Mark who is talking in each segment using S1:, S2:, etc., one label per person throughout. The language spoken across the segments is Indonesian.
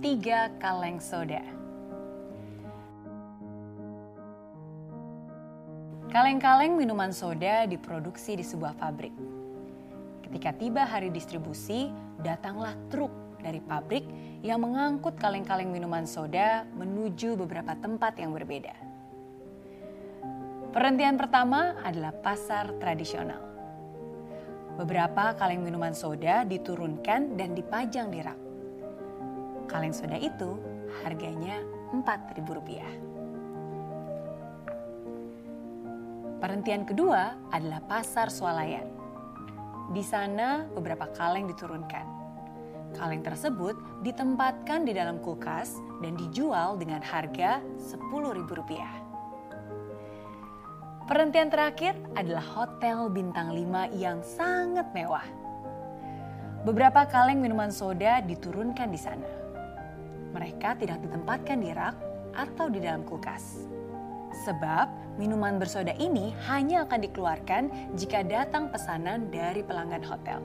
S1: Tiga kaleng soda. Kaleng-kaleng minuman soda diproduksi di sebuah pabrik. Ketika tiba hari distribusi, datanglah truk dari pabrik yang mengangkut kaleng-kaleng minuman soda menuju beberapa tempat yang berbeda. Perhentian pertama adalah pasar tradisional. Beberapa kaleng minuman soda diturunkan dan dipajang di rak. Kaleng soda itu harganya Rp4.000. Perhentian kedua adalah pasar swalayan. Di sana beberapa kaleng diturunkan. Kaleng tersebut ditempatkan di dalam kulkas dan dijual dengan harga Rp10.000. Perhentian terakhir adalah hotel bintang 5 yang sangat mewah. Beberapa kaleng minuman soda diturunkan di sana. Mereka tidak ditempatkan di rak atau di dalam kulkas. Sebab minuman bersoda ini hanya akan dikeluarkan jika datang pesanan dari pelanggan hotel.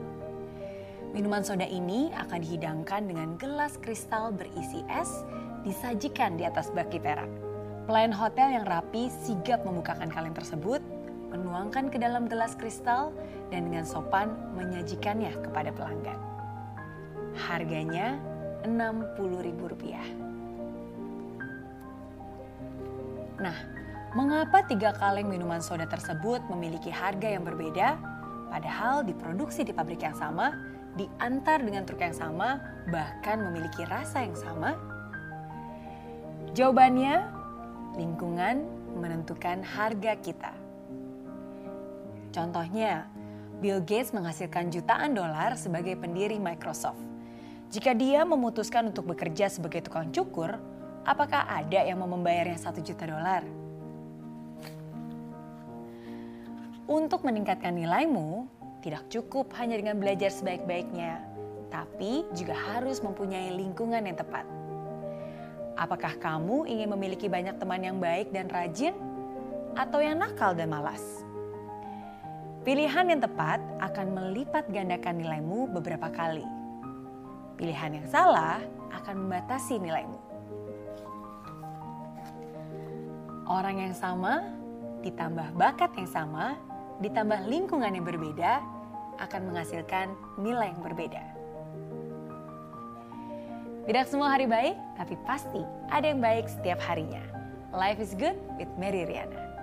S1: Minuman soda ini akan dihidangkan dengan gelas kristal berisi es disajikan di atas baki perak. Pelayan hotel yang rapi sigap membukakan kaleng tersebut, menuangkan ke dalam gelas kristal, dan dengan sopan menyajikannya kepada pelanggan. Harganya Rp60.000. Nah, mengapa tiga kaleng minuman soda tersebut memiliki harga yang berbeda, padahal diproduksi di pabrik yang sama, diantar dengan truk yang sama, bahkan memiliki rasa yang sama? Jawabannya lingkungan menentukan harga kita. Contohnya, Bill Gates menghasilkan jutaan dolar sebagai pendiri Microsoft. Jika dia memutuskan untuk bekerja sebagai tukang cukur, apakah ada yang mau membayarnya satu juta dolar? Untuk meningkatkan nilaimu, tidak cukup hanya dengan belajar sebaik-baiknya, tapi juga harus mempunyai lingkungan yang tepat. Apakah kamu ingin memiliki banyak teman yang baik dan rajin, atau yang nakal dan malas? Pilihan yang tepat akan melipat gandakan nilaimu beberapa kali. Pilihan yang salah akan membatasi nilaimu. Orang yang sama ditambah bakat yang sama, ditambah lingkungan yang berbeda, akan menghasilkan nilai yang berbeda. Tidak semua hari baik, tapi pasti ada yang baik setiap harinya. Life is good with Mary Riana.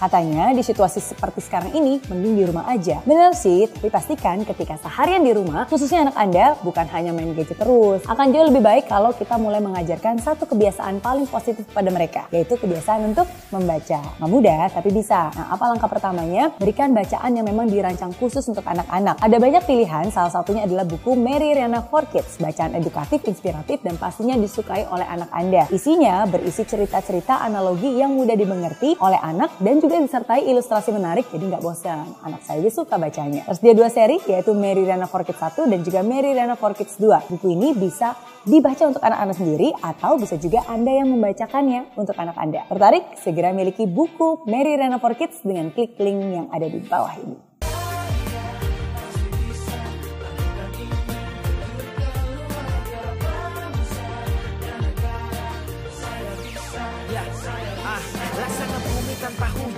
S2: Katanya di situasi seperti sekarang ini mending di rumah aja. Bener sih, tapi pastikan ketika seharian di rumah, khususnya anak Anda bukan hanya main gadget terus. Akan jauh lebih baik kalau kita mulai mengajarkan satu kebiasaan paling positif pada mereka, yaitu kebiasaan untuk membaca. Nggak mudah, tapi bisa. Nah, apa langkah pertamanya? Berikan bacaan yang memang dirancang khusus untuk anak-anak. Ada banyak pilihan, salah satunya adalah buku Mary Riana for Kids, bacaan edukatif, inspiratif, dan pastinya disukai oleh anak Anda. Isinya berisi cerita-cerita analogi yang mudah dimengerti oleh anak dan juga juga disertai ilustrasi menarik jadi nggak bosan. Anak saya juga suka bacanya. Dia dua seri yaitu Mary Riana for Kids 1 dan juga Mary Riana for Kids 2. Buku ini bisa dibaca untuk anak-anak sendiri atau bisa juga Anda yang membacakannya untuk anak Anda. Tertarik? Segera miliki buku Mary Riana for Kids dengan klik link yang ada di bawah ini.